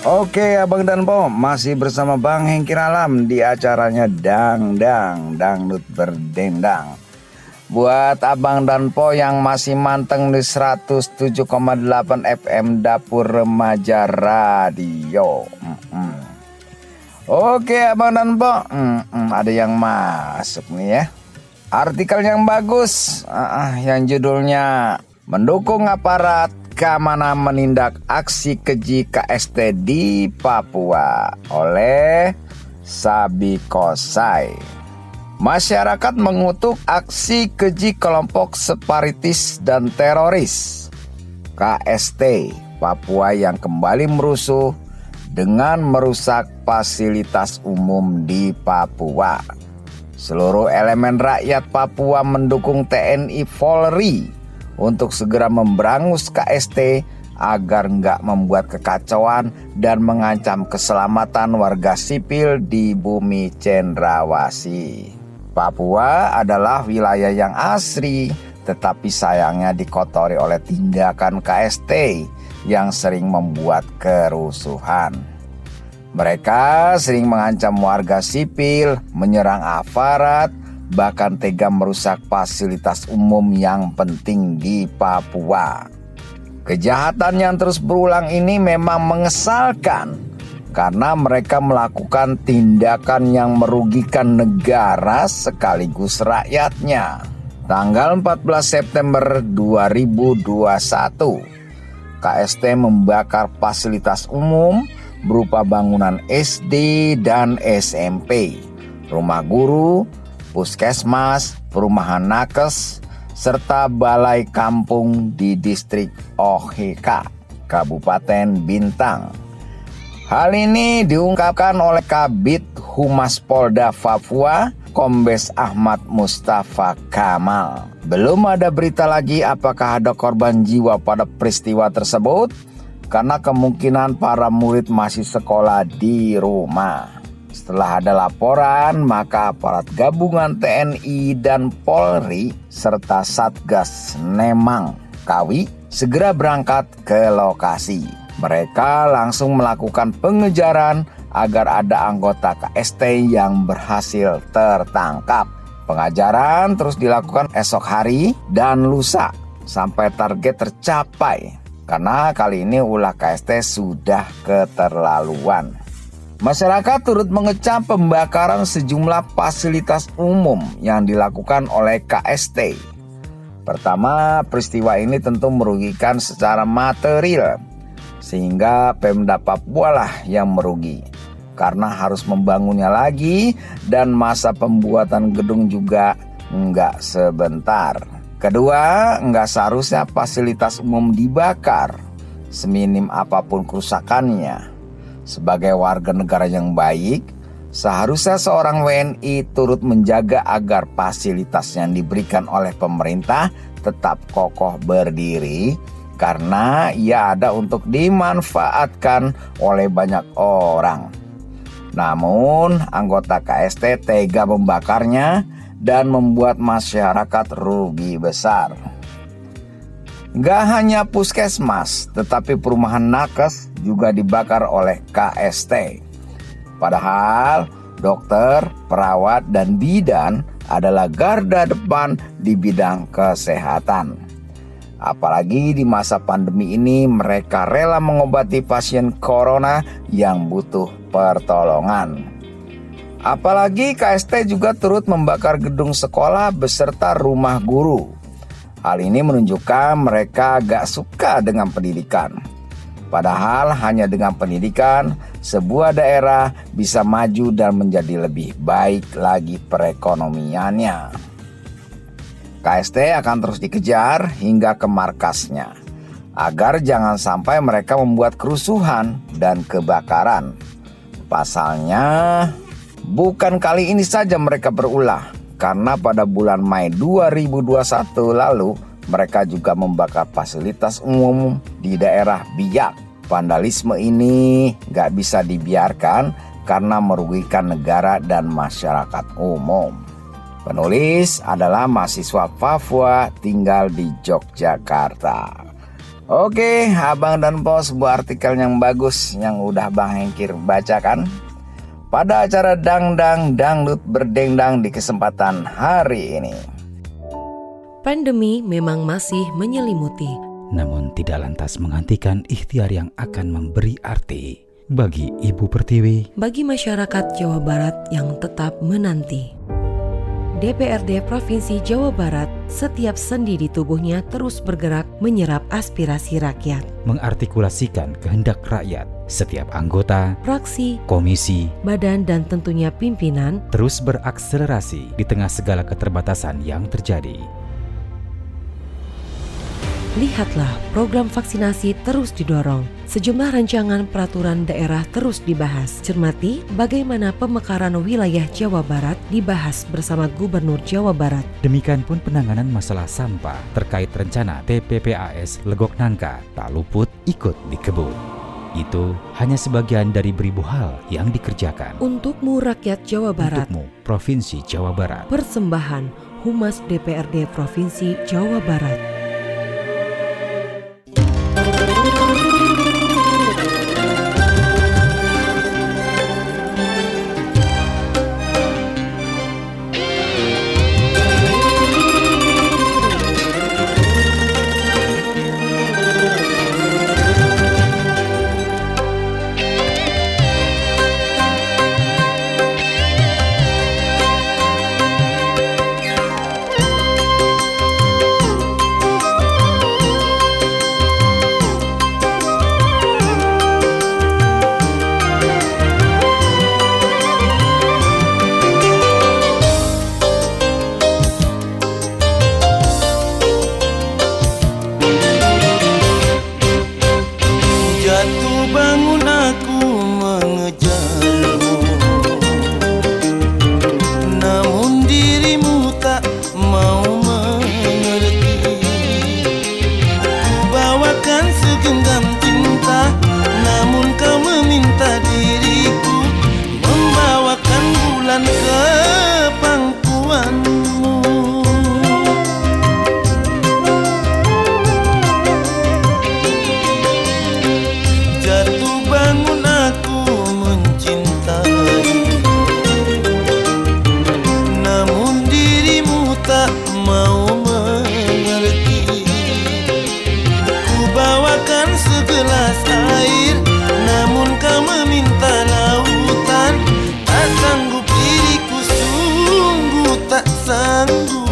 Oke Abang dan Po masih bersama Bang Hengki Alam di acaranya Dang Dang Dangdut Berdendang. Buat Abang dan Po yang masih manteng di 107,8 FM Dapur Remaja Radio. Hmm. Oke Abang dan Po hmm, ada yang masuk nih ya. Artikel yang bagus uh, yang judulnya Mendukung aparat Kamana menindak aksi keji KST di Papua oleh Sabi Kosai. Masyarakat mengutuk aksi keji kelompok separatis dan teroris KST Papua yang kembali merusuh dengan merusak fasilitas umum di Papua. Seluruh elemen rakyat Papua mendukung TNI Polri untuk segera memberangus KST agar nggak membuat kekacauan dan mengancam keselamatan warga sipil di bumi Cendrawasi. Papua adalah wilayah yang asri, tetapi sayangnya dikotori oleh tindakan KST yang sering membuat kerusuhan. Mereka sering mengancam warga sipil, menyerang aparat, bahkan tega merusak fasilitas umum yang penting di Papua. Kejahatan yang terus berulang ini memang mengesalkan karena mereka melakukan tindakan yang merugikan negara sekaligus rakyatnya. Tanggal 14 September 2021, KST membakar fasilitas umum berupa bangunan SD dan SMP, rumah guru, puskesmas, perumahan nakes, serta balai kampung di distrik Oheka, Kabupaten Bintang. Hal ini diungkapkan oleh Kabit Humas Polda Papua, Kombes Ahmad Mustafa Kamal. Belum ada berita lagi apakah ada korban jiwa pada peristiwa tersebut, karena kemungkinan para murid masih sekolah di rumah. Setelah ada laporan, maka aparat gabungan TNI dan Polri serta Satgas Nemang Kawi segera berangkat ke lokasi. Mereka langsung melakukan pengejaran agar ada anggota KST yang berhasil tertangkap. Pengajaran terus dilakukan esok hari dan lusa sampai target tercapai. Karena kali ini ulah KST sudah keterlaluan. Masyarakat turut mengecam pembakaran sejumlah fasilitas umum yang dilakukan oleh KST. Pertama, peristiwa ini tentu merugikan secara material, sehingga Pemda Papua lah yang merugi karena harus membangunnya lagi dan masa pembuatan gedung juga nggak sebentar. Kedua, nggak seharusnya fasilitas umum dibakar, seminim apa pun kerusakannya sebagai warga negara yang baik, seharusnya seorang WNI turut menjaga agar fasilitas yang diberikan oleh pemerintah tetap kokoh berdiri karena ia ada untuk dimanfaatkan oleh banyak orang. Namun, anggota KST tega membakarnya dan membuat masyarakat rugi besar. Gak hanya puskesmas, tetapi perumahan nakes juga dibakar oleh KST. Padahal dokter, perawat, dan bidan adalah garda depan di bidang kesehatan. Apalagi di masa pandemi ini mereka rela mengobati pasien corona yang butuh pertolongan. Apalagi KST juga turut membakar gedung sekolah beserta rumah guru Hal ini menunjukkan mereka agak suka dengan pendidikan. Padahal hanya dengan pendidikan, sebuah daerah bisa maju dan menjadi lebih baik lagi perekonomiannya. KST akan terus dikejar hingga ke markasnya, agar jangan sampai mereka membuat kerusuhan dan kebakaran. Pasalnya, bukan kali ini saja mereka berulah, karena pada bulan Mei 2021 lalu mereka juga membakar fasilitas umum di daerah Biak. Vandalisme ini gak bisa dibiarkan karena merugikan negara dan masyarakat umum. Penulis adalah mahasiswa Papua tinggal di Yogyakarta. Oke, Abang dan Pos, sebuah artikel yang bagus yang udah Bang Hengkir bacakan pada acara Dangdang Dangdut Berdendang di kesempatan hari ini. Pandemi memang masih menyelimuti, namun tidak lantas menghentikan ikhtiar yang akan memberi arti bagi Ibu Pertiwi, bagi masyarakat Jawa Barat yang tetap menanti. DPRD Provinsi Jawa Barat, setiap sendi di tubuhnya terus bergerak menyerap aspirasi rakyat. Mengartikulasikan kehendak rakyat, setiap anggota, fraksi, komisi, badan dan tentunya pimpinan terus berakselerasi di tengah segala keterbatasan yang terjadi. Lihatlah, program vaksinasi terus didorong. Sejumlah rancangan peraturan daerah terus dibahas. Cermati bagaimana pemekaran wilayah Jawa Barat dibahas bersama Gubernur Jawa Barat. Demikian pun penanganan masalah sampah terkait rencana TPPAS Legok Nangka tak luput ikut dikebut. Itu hanya sebagian dari beribu hal yang dikerjakan. Untukmu rakyat Jawa Barat. Untukmu Provinsi Jawa Barat. Persembahan Humas DPRD Provinsi Jawa Barat. sangu